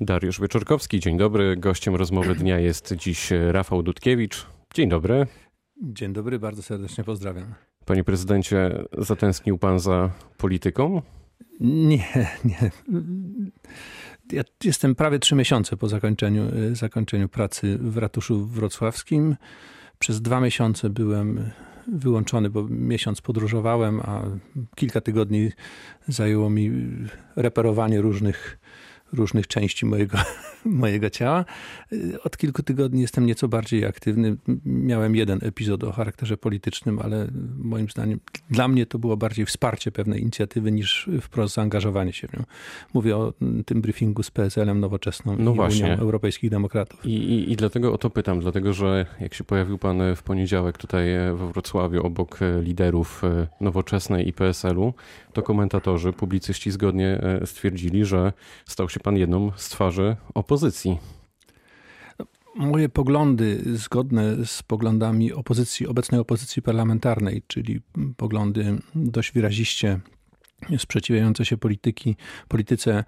Dariusz Wieczorkowski, dzień dobry. Gościem rozmowy dnia jest dziś Rafał Dudkiewicz. Dzień dobry. Dzień dobry, bardzo serdecznie pozdrawiam. Panie prezydencie, zatęsknił pan za polityką? Nie, nie. Ja jestem prawie trzy miesiące po zakończeniu, zakończeniu pracy w ratuszu wrocławskim. Przez dwa miesiące byłem wyłączony, bo miesiąc podróżowałem, a kilka tygodni zajęło mi reperowanie różnych różnych części mojego, mojego ciała. Od kilku tygodni jestem nieco bardziej aktywny. Miałem jeden epizod o charakterze politycznym, ale moim zdaniem dla mnie to było bardziej wsparcie pewnej inicjatywy niż wprost zaangażowanie się w nią. Mówię o tym briefingu z PSL-em Nowoczesną no i właśnie. Unią Europejskich Demokratów. I, i, I dlatego o to pytam, dlatego że jak się pojawił pan w poniedziałek tutaj we Wrocławiu obok liderów Nowoczesnej i PSL-u, to komentatorzy, publicyści zgodnie stwierdzili, że stał się pan jedną z twarzy opozycji. Moje poglądy zgodne z poglądami opozycji, obecnej opozycji parlamentarnej, czyli poglądy dość wyraziście sprzeciwiające się polityki, polityce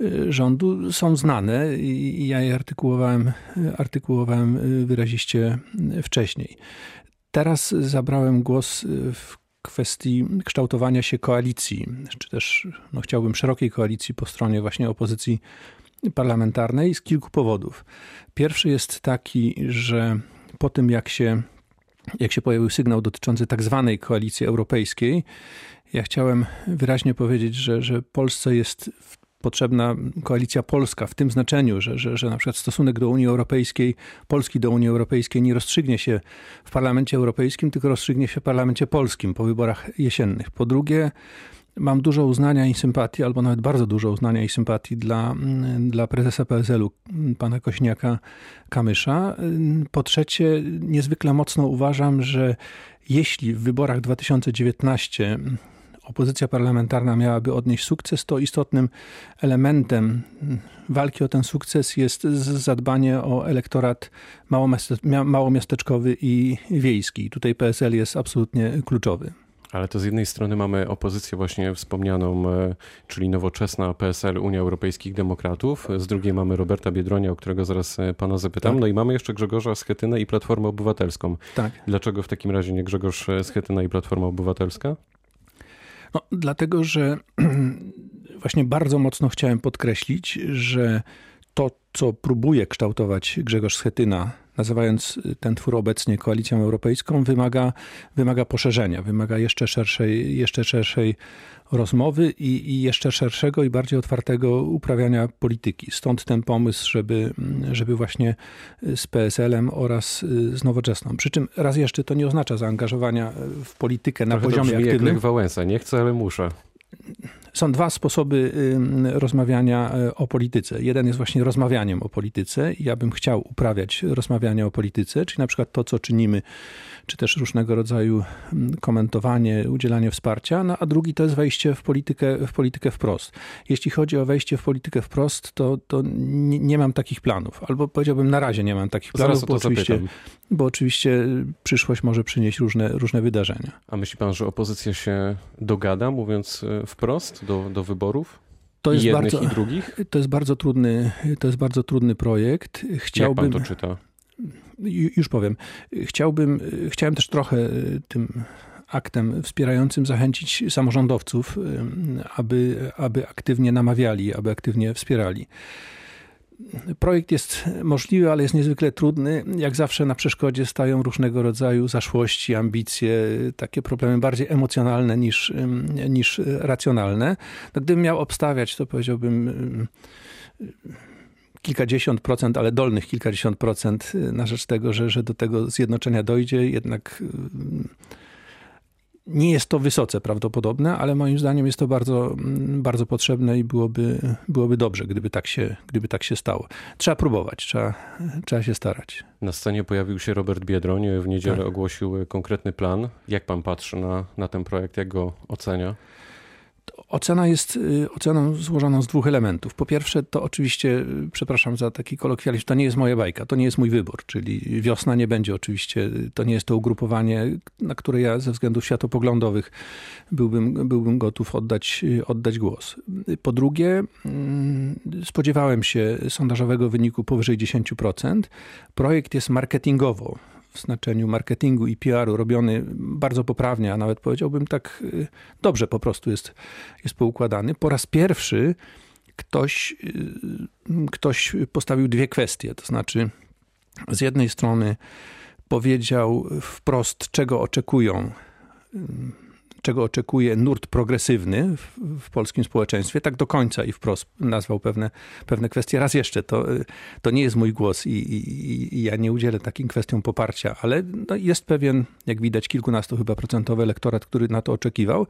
y, rządu są znane i ja je artykułowałem, artykułowałem wyraziście wcześniej. Teraz zabrałem głos w kwestii kształtowania się koalicji, czy też no, chciałbym szerokiej koalicji po stronie właśnie opozycji parlamentarnej z kilku powodów. Pierwszy jest taki, że po tym jak się, jak się pojawił sygnał dotyczący tak zwanej koalicji europejskiej, ja chciałem wyraźnie powiedzieć, że, że Polsce jest potrzebna koalicja polska w tym znaczeniu, że, że, że na przykład stosunek do Unii Europejskiej, Polski do Unii Europejskiej nie rozstrzygnie się w Parlamencie Europejskim, tylko rozstrzygnie się w Parlamencie Polskim po wyborach jesiennych. Po drugie, mam dużo uznania i sympatii, albo nawet bardzo dużo uznania i sympatii dla, dla prezesa PSL-u, pana Kośniaka Kamysza. Po trzecie, niezwykle mocno uważam, że jeśli w wyborach 2019 opozycja parlamentarna miałaby odnieść sukces, to istotnym elementem walki o ten sukces jest zadbanie o elektorat małomiasteczkowy i wiejski. Tutaj PSL jest absolutnie kluczowy. Ale to z jednej strony mamy opozycję właśnie wspomnianą, e, czyli nowoczesna PSL Unia Europejskich Demokratów, z drugiej mamy Roberta Biedronia, o którego zaraz e, pana zapytam, tak. no i mamy jeszcze Grzegorza Schetynę i Platformę Obywatelską. Tak. Dlaczego w takim razie nie Grzegorz Schetyna i Platforma Obywatelska? No, dlatego, że właśnie bardzo mocno chciałem podkreślić, że to, co próbuje kształtować Grzegorz Schetyna, nazywając ten twór obecnie Koalicją Europejską, wymaga, wymaga poszerzenia, wymaga jeszcze szerszej, jeszcze szerszej rozmowy i, i, jeszcze szerszego i bardziej otwartego uprawiania polityki. Stąd ten pomysł, żeby, żeby właśnie z PSL-em oraz z Nowoczesną. Przy czym raz jeszcze to nie oznacza zaangażowania w politykę na poziomie to aktywnym. Jak Wałęsa, nie chcę, ale muszę. Są dwa sposoby rozmawiania e, o polityce. Jeden jest właśnie rozmawianiem o polityce. Ja bym chciał uprawiać rozmawianie o polityce, czyli na przykład to, co czynimy, czy też różnego rodzaju komentowanie, udzielanie wsparcia, no, a drugi to jest wejście w politykę, w politykę wprost. Jeśli chodzi o wejście w politykę wprost, to, to nie, nie mam takich planów. Albo powiedziałbym, na razie nie mam takich planów, bo oczywiście, bo oczywiście przyszłość może przynieść różne, różne wydarzenia. A myśli pan, że opozycja się dogada, mówiąc e, wprost? Do, do wyborów? To jest, bardzo, i drugich? to jest bardzo trudny, to jest bardzo trudny projekt. Chciałbym, Jak pan to czyta? Już powiem. Chciałbym, chciałem też trochę tym aktem wspierającym zachęcić samorządowców, aby, aby aktywnie namawiali, aby aktywnie wspierali. Projekt jest możliwy, ale jest niezwykle trudny. Jak zawsze na przeszkodzie stają różnego rodzaju zaszłości, ambicje, takie problemy bardziej emocjonalne niż, niż racjonalne. No, gdybym miał obstawiać, to powiedziałbym kilkadziesiąt procent, ale dolnych kilkadziesiąt procent na rzecz tego, że, że do tego zjednoczenia dojdzie. Jednak nie jest to wysoce prawdopodobne, ale moim zdaniem jest to bardzo, mm, bardzo potrzebne i byłoby, byłoby dobrze, gdyby tak, się, gdyby tak się stało. Trzeba próbować, trzeba, trzeba się starać. Na scenie pojawił się Robert Biedroń, w niedzielę tak. ogłosił konkretny plan. Jak pan patrzy na, na ten projekt, jak go ocenia? Ocena jest y, oceną złożoną z dwóch elementów. Po pierwsze, to oczywiście, y, przepraszam za taki kolokwializm, to nie jest moja bajka, to nie jest mój wybór, czyli wiosna nie będzie oczywiście, to nie jest to ugrupowanie, na które ja ze względów światopoglądowych byłbym, byłbym gotów oddać, oddać głos. Po drugie, mm, spodziewałem się sondażowego wyniku powyżej 10%. Projekt jest marketingowo w znaczeniu marketingu i PR-u robiony bardzo poprawnie, a nawet powiedziałbym tak y, dobrze po prostu jest, jest poukładany. Po raz pierwszy ktoś, y, ktoś postawił dwie kwestie, to znaczy z jednej strony powiedział wprost, czego oczekują czego oczekuje nurt progresywny w, w, polskim społeczeństwie, tak do końca i wprost nazwał pewne, pewne kwestie. Raz jeszcze, to, to nie jest mój głos i, i, i ja nie udzielę takim kwestiom poparcia, ale no jest pewien, jak widać, kilkunastu chyba procentowy elektorat, który na to oczekiwał.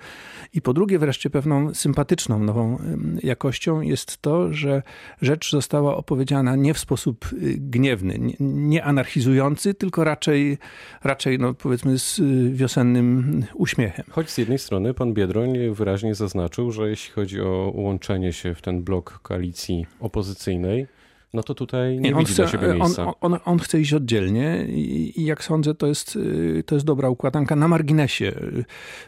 I po drugie, wreszcie pewną sympatyczną, nową jakością jest to, że rzecz została opowiedziana nie w sposób y, gniewny, nie, nie anarchizujący, tylko raczej, raczej no, powiedzmy z y, wiosennym uśmiechem. Choć z jednej strony pan Biedroń wyraźnie zaznaczył, że jeśli chodzi o łączenie się w ten blok koalicji opozycyjnej, no to tutaj nie, nie widzi chce, dla siebie miejsca. On, on, on, chce iść oddzielnie i, i, jak sądzę, to jest, to jest dobra układanka. Na marginesie,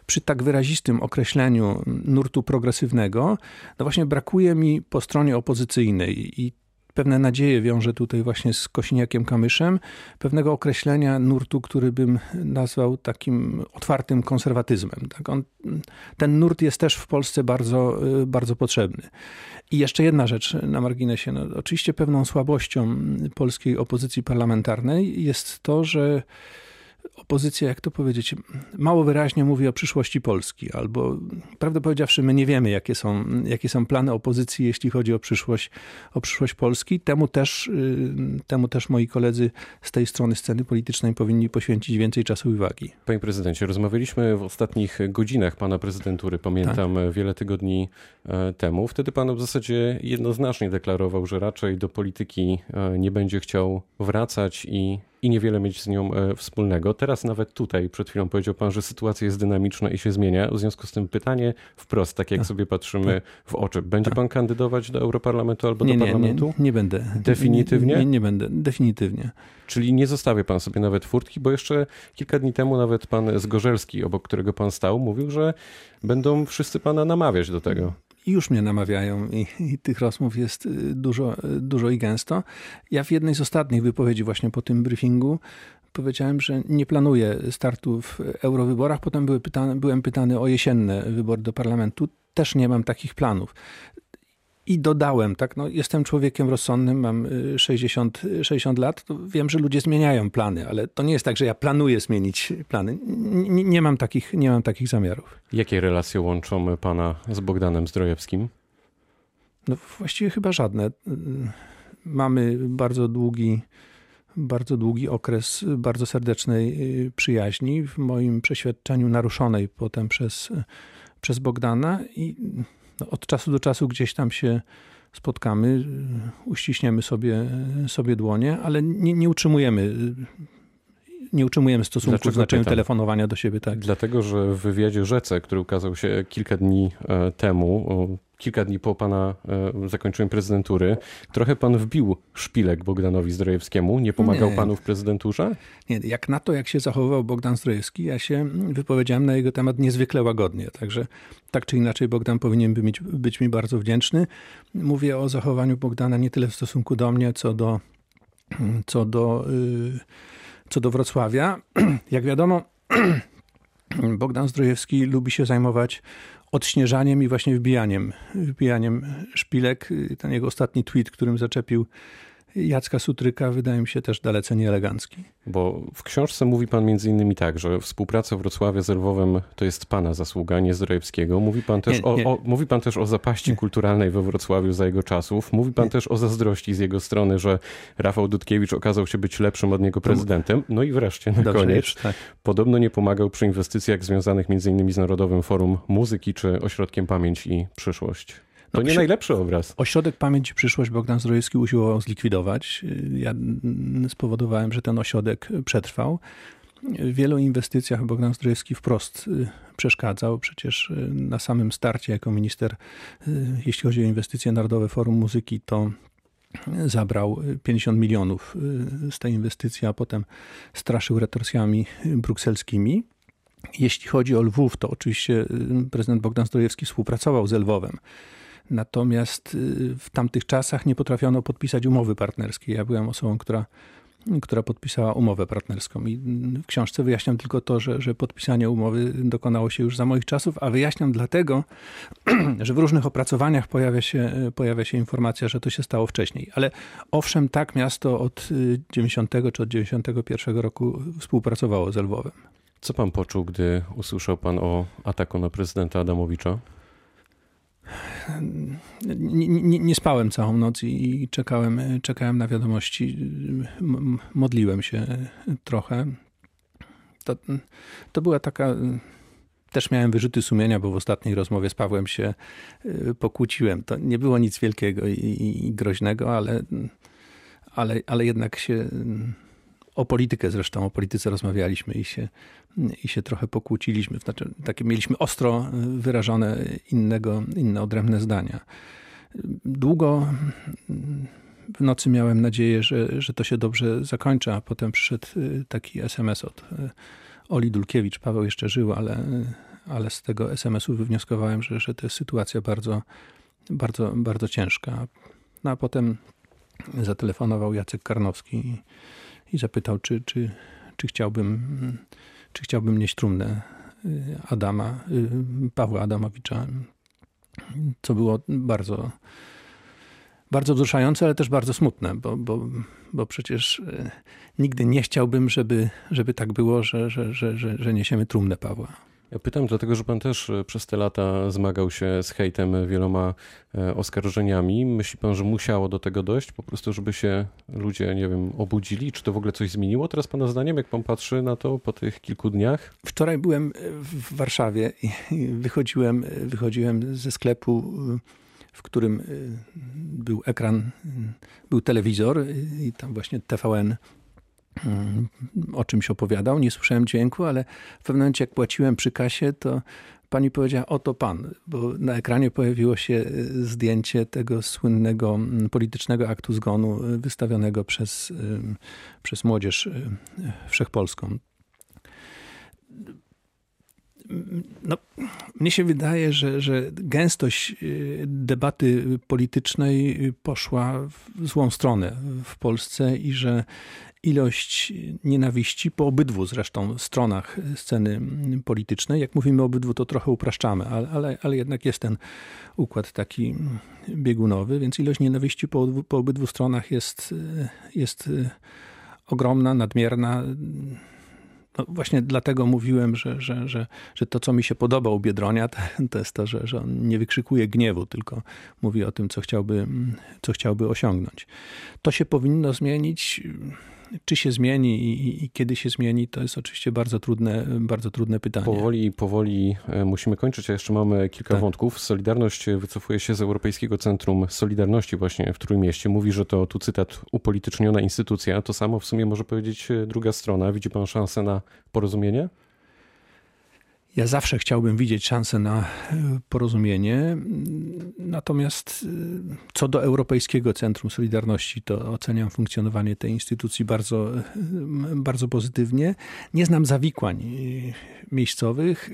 przy tak wyrazistym określeniu nurtu progresywnego, no właśnie brakuje mi po stronie opozycyjnej i pewne nadzieje wiąże tutaj właśnie z Kosiniakiem Kamyszem, pewnego określenia nurtu, który bym nazwał takim otwartym konserwatyzmem. Tak? On, ten nurt jest też w Polsce bardzo, bardzo potrzebny. I jeszcze jedna rzecz na marginesie. No, oczywiście pewną słabością polskiej opozycji parlamentarnej jest to, że opozycja, jak to powiedzieć, mało wyraźnie mówi o przyszłości Polski, albo prawdę powiedziawszy, my nie wiemy, jakie są, jakie są plany opozycji, jeśli chodzi o przyszłość, o przyszłość Polski. Temu też, y, temu też moi koledzy z tej strony sceny politycznej powinni poświęcić więcej czasu i uwagi. Panie prezydencie, rozmawialiśmy w ostatnich godzinach pana prezydentury, pamiętam, tak? wiele tygodni e, temu. Wtedy pan w zasadzie jednoznacznie deklarował, że raczej do polityki e, nie będzie chciał wracać i i niewiele mieć z nią e, wspólnego. Teraz nawet tutaj, przed chwilą powiedział pan, że sytuacja jest dynamiczna i się zmienia. W związku z tym pytanie wprost, tak jak tak. sobie patrzymy tak. w oczy. Będzie tak. pan kandydować do Europarlamentu albo nie, do parlamentu? Nie, nie, nie będę. Definitywnie? Nie, nie będę, definitywnie. Czyli nie zostawię pan sobie nawet furtki, bo jeszcze kilka dni temu nawet pan Zgorzelski, obok którego pan stał, mówił, że będą wszyscy pana namawiać do tego i już mnie namawiają i, i, tych rozmów jest y, dużo, y, dużo i gęsto. Ja w jednej z ostatnich wypowiedzi właśnie po tym briefingu powiedziałem, że nie planuję startu w eurowyborach. Potem były pytane, byłem pytany o jesienne wybory do parlamentu. Też nie mam takich planów. I dodałem, tak, no, jestem człowiekiem rozsądnym, mam 60, y, 60 lat, to wiem, że ludzie zmieniają plany, ale to nie jest tak, że ja planuję zmienić plany. Nie, nie mam, takich, nie mam takich zamiarów. Jakie relacje łączą pana z Bogdanem Zdrojewskim? No właściwie chyba żadne. Mamy bardzo długi, bardzo długi okres bardzo serdecznej y, przyjaźni, w moim przeświadczeniu naruszonej potem przez, przez Bogdana i od czasu do czasu gdzieś tam się spotkamy, uściśniemy sobie, sobie dłonie, ale nie, nie utrzymujemy nie utrzymujemy stosunku Dlaczego w znaczeniu pytam? telefonowania do siebie. Tak. Dlatego, że w wywiadzie Rzece, który ukazał się kilka dni e, temu, kilka dni po pana e, zakończeniu prezydentury, trochę pan wbił szpilek Bogdanowi Zdrojewskiemu. Nie pomagał nie. panu w prezydenturze? Nie, jak na to, jak się zachowywał Bogdan Zdrojewski, ja się wypowiedziałem na jego temat niezwykle łagodnie. Także tak czy inaczej Bogdan powinien być, być mi bardzo wdzięczny. Mówię o zachowaniu Bogdana nie tyle w stosunku do mnie, co do, co do, y, co do Wrocławia. Jak wiadomo, Bogdan Zdrojewski lubi się zajmować odśnieżaniem i właśnie wbijaniem, wbijaniem szpilek. Ten jego ostatni tweet, którym zaczepił Jacka Sutryka wydaje mi się też dalece nieelegancki. Bo w książce mówi pan między innymi tak, że współpraca Wrocławia z Lwowem to jest pana zasługa, nie Zdrojewskiego. Mówi pan też, nie, nie. O, o, mówi pan też o zapaści nie. kulturalnej we Wrocławiu za jego czasów. Mówi pan też o zazdrości z jego strony, że Rafał Dudkiewicz okazał się być lepszym od niego prezydentem. No i wreszcie na Dobrze koniec. tak. Podobno nie pomagał przy inwestycjach związanych między innymi z Narodowym Forum Muzyki czy Ośrodkiem Pamięć i Przyszłość. To nie najlepszy obraz. Ośrodek Pamięć i Przyszłość Bogdan Zdrojewski usiłował zlikwidować. Ja spowodowałem, że ten ośrodek przetrwał. w wielu inwestycjach Bogdan Zdrojewski wprost przeszkadzał. Przecież na samym starcie jako minister, jeśli chodzi o inwestycje Narodowe Forum Muzyki, to zabrał 50 milionów z tej inwestycji, a potem straszył retorsjami brukselskimi. Jeśli chodzi o Lwów, to oczywiście prezydent Bogdan Zdrojewski współpracował z Lwowem. Natomiast w tamtych czasach nie potrafiono podpisać umowy partnerskiej. Ja byłem osobą, która która podpisała umowę partnerską. I w książce wyjaśniam tylko to, że, że podpisanie umowy dokonało się już za moich czasów, a wyjaśniam dlatego, że w różnych opracowaniach pojawia się, pojawia się informacja, że to się stało wcześniej. Ale owszem, tak miasto od 90 czy od 91 roku współpracowało z Lwowem. Co pan poczuł, gdy usłyszał pan o ataku na prezydenta Adamowicza? Nie, nie, spałem całą noc i czekałem, czekałem na wiadomości. Modliłem się trochę. To, to była taka. Też miałem wyrzuty sumienia, bo w ostatniej rozmowie z Pawłem się y, pokłóciłem. To nie było nic wielkiego i, i groźnego, ale, ale, ale jednak się o politykę zresztą, o polityce rozmawialiśmy i się, i się trochę pokłóciliśmy. Znaczy, takie mieliśmy ostro wyrażone innego, inne odrębne zdania. Długo w nocy miałem nadzieję, że, że to się dobrze zakończy, a potem przyszedł taki SMS od Oli Dulkiewicz. Paweł jeszcze żył, ale, ale z tego SMS-u wywnioskowałem, że, że to jest sytuacja bardzo, bardzo, bardzo ciężka. No a potem zatelefonował Jacek Karnowski i zapytał, czy, czy, czy, chciałbym, czy chciałbym nieść trumnę y, Adama, y, Pawła Adamowicza, co było bardzo, bardzo wzruszające, ale też bardzo smutne, bo, bo, bo przecież y, nigdy nie chciałbym, żeby, żeby tak było, że, że, że, że, że niesiemy trumnę Pawła. Ja pytam dlatego, że pan też e, przez te lata zmagał się z hejtem wieloma e, oskarżeniami. Myśli pan, że musiało do tego dojść po prostu, żeby się ludzie, nie wiem, obudzili? Czy to w ogóle coś zmieniło teraz pana zdaniem, jak pan patrzy na to po tych kilku dniach? Wczoraj byłem w Warszawie i wychodziłem, wychodziłem ze sklepu w którym był ekran, był telewizor i tam właśnie TVN o czymś opowiadał. Nie słyszałem dźwięku, ale w pewnym momencie, jak płaciłem przy kasie, to pani powiedziała: Oto pan, bo na ekranie pojawiło się e, zdjęcie tego słynnego politycznego aktu zgonu e, wystawionego przez, e, przez młodzież wszechpolską. No, mnie się wydaje, że, że gęstość debaty politycznej poszła w złą stronę w Polsce i że ilość nienawiści po obydwu zresztą stronach sceny politycznej. Jak mówimy obydwu, to trochę upraszczamy, ale, ale, ale jednak jest ten układ taki biegunowy, więc ilość nienawiści po, po obydwu stronach jest, jest ogromna, nadmierna. No właśnie dlatego mówiłem, że, że, że, że to, co mi się podoba u Biedronia, to, jest to, że, że on nie wykrzykuje gniewu, tylko mówi o tym, co chciałby, co chciałby osiągnąć. To się powinno zmienić czy się zmieni i, i, kiedy się zmieni, to jest oczywiście bardzo trudne, bardzo trudne pytanie. Powoli, powoli e, musimy kończyć, a jeszcze mamy kilka tak. wątków. Solidarność wycofuje się z Europejskiego Centrum Solidarności właśnie w Trójmieście. Mówi, że to, tu cytat, upolityczniona instytucja. To samo w sumie może powiedzieć e, druga strona. Widzi pan szansę na porozumienie? Ja zawsze chciałbym widzieć szansę na e, porozumienie. Natomiast e, co do Europejskiego Centrum Solidarności, to oceniam funkcjonowanie tej instytucji bardzo, e, bardzo pozytywnie. Nie znam zawikłań miejscowych.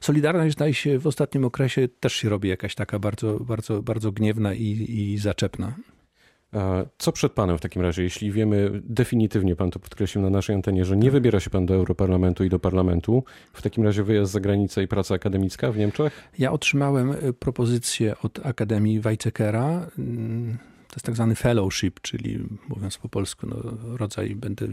Solidarność, zdaje się, w ostatnim okresie też się robi jakaś taka bardzo, bardzo, bardzo gniewna i, i zaczepna. Co przed panem w takim razie, jeśli wiemy definitywnie, pan to podkreślił na naszej antenie, że nie wybiera się pan do Europarlamentu i do parlamentu, w takim razie wyjazd za granicę i praca akademicka w Niemczech? Ja otrzymałem e, propozycję od Akademii Weizsäckera. Mm, to jest tak zwany fellowship, czyli mówiąc po polsku, no, rodzaj, będę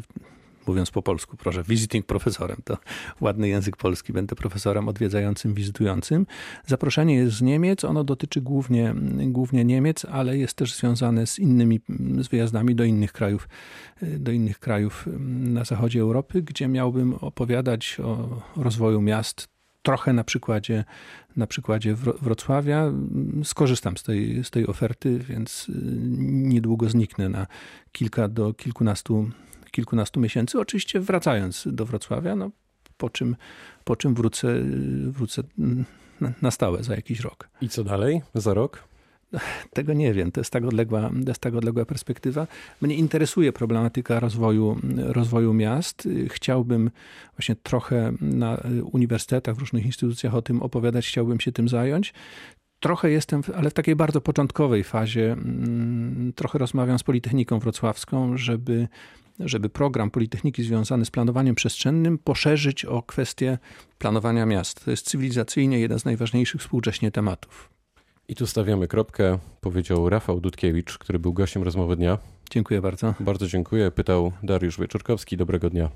mówiąc po polsku, proszę, visiting profesorem, to ładny język polski, będę profesorem odwiedzającym, wizytującym. Zaproszenie jest z Niemiec, ono dotyczy głównie, głównie Niemiec, ale jest też związane z innymi, z wyjazdami do innych krajów, do innych krajów na zachodzie Europy, gdzie miałbym opowiadać o rozwoju miast, trochę na przykładzie, na przykładzie Wrocławia. Skorzystam z tej, z tej oferty, więc niedługo zniknę na kilka do kilkunastu kilkunastu miesięcy, oczywiście wracając do Wrocławia, no, po czym, po czym wrócę, wrócę na stałe za jakiś rok. I co dalej za rok? Tego nie wiem, to jest tak odległa, to jest tak odległa perspektywa. Mnie interesuje problematyka rozwoju, rozwoju miast. Chciałbym właśnie trochę na uniwersytetach, w różnych instytucjach o tym opowiadać, chciałbym się tym zająć. Trochę jestem, ale w takiej bardzo początkowej fazie, mm, trochę rozmawiam z Politechniką Wrocławską, żeby, żeby program Politechniki związany z planowaniem przestrzennym poszerzyć o kwestię planowania miast. To jest cywilizacyjnie jeden z najważniejszych współcześnie tematów. I tu stawiamy kropkę, powiedział Rafał Dudkiewicz, który był gościem rozmowy dnia. Dziękuję bardzo. Bardzo dziękuję. Pytał Dariusz Wieczorkowski. Dobrego dnia.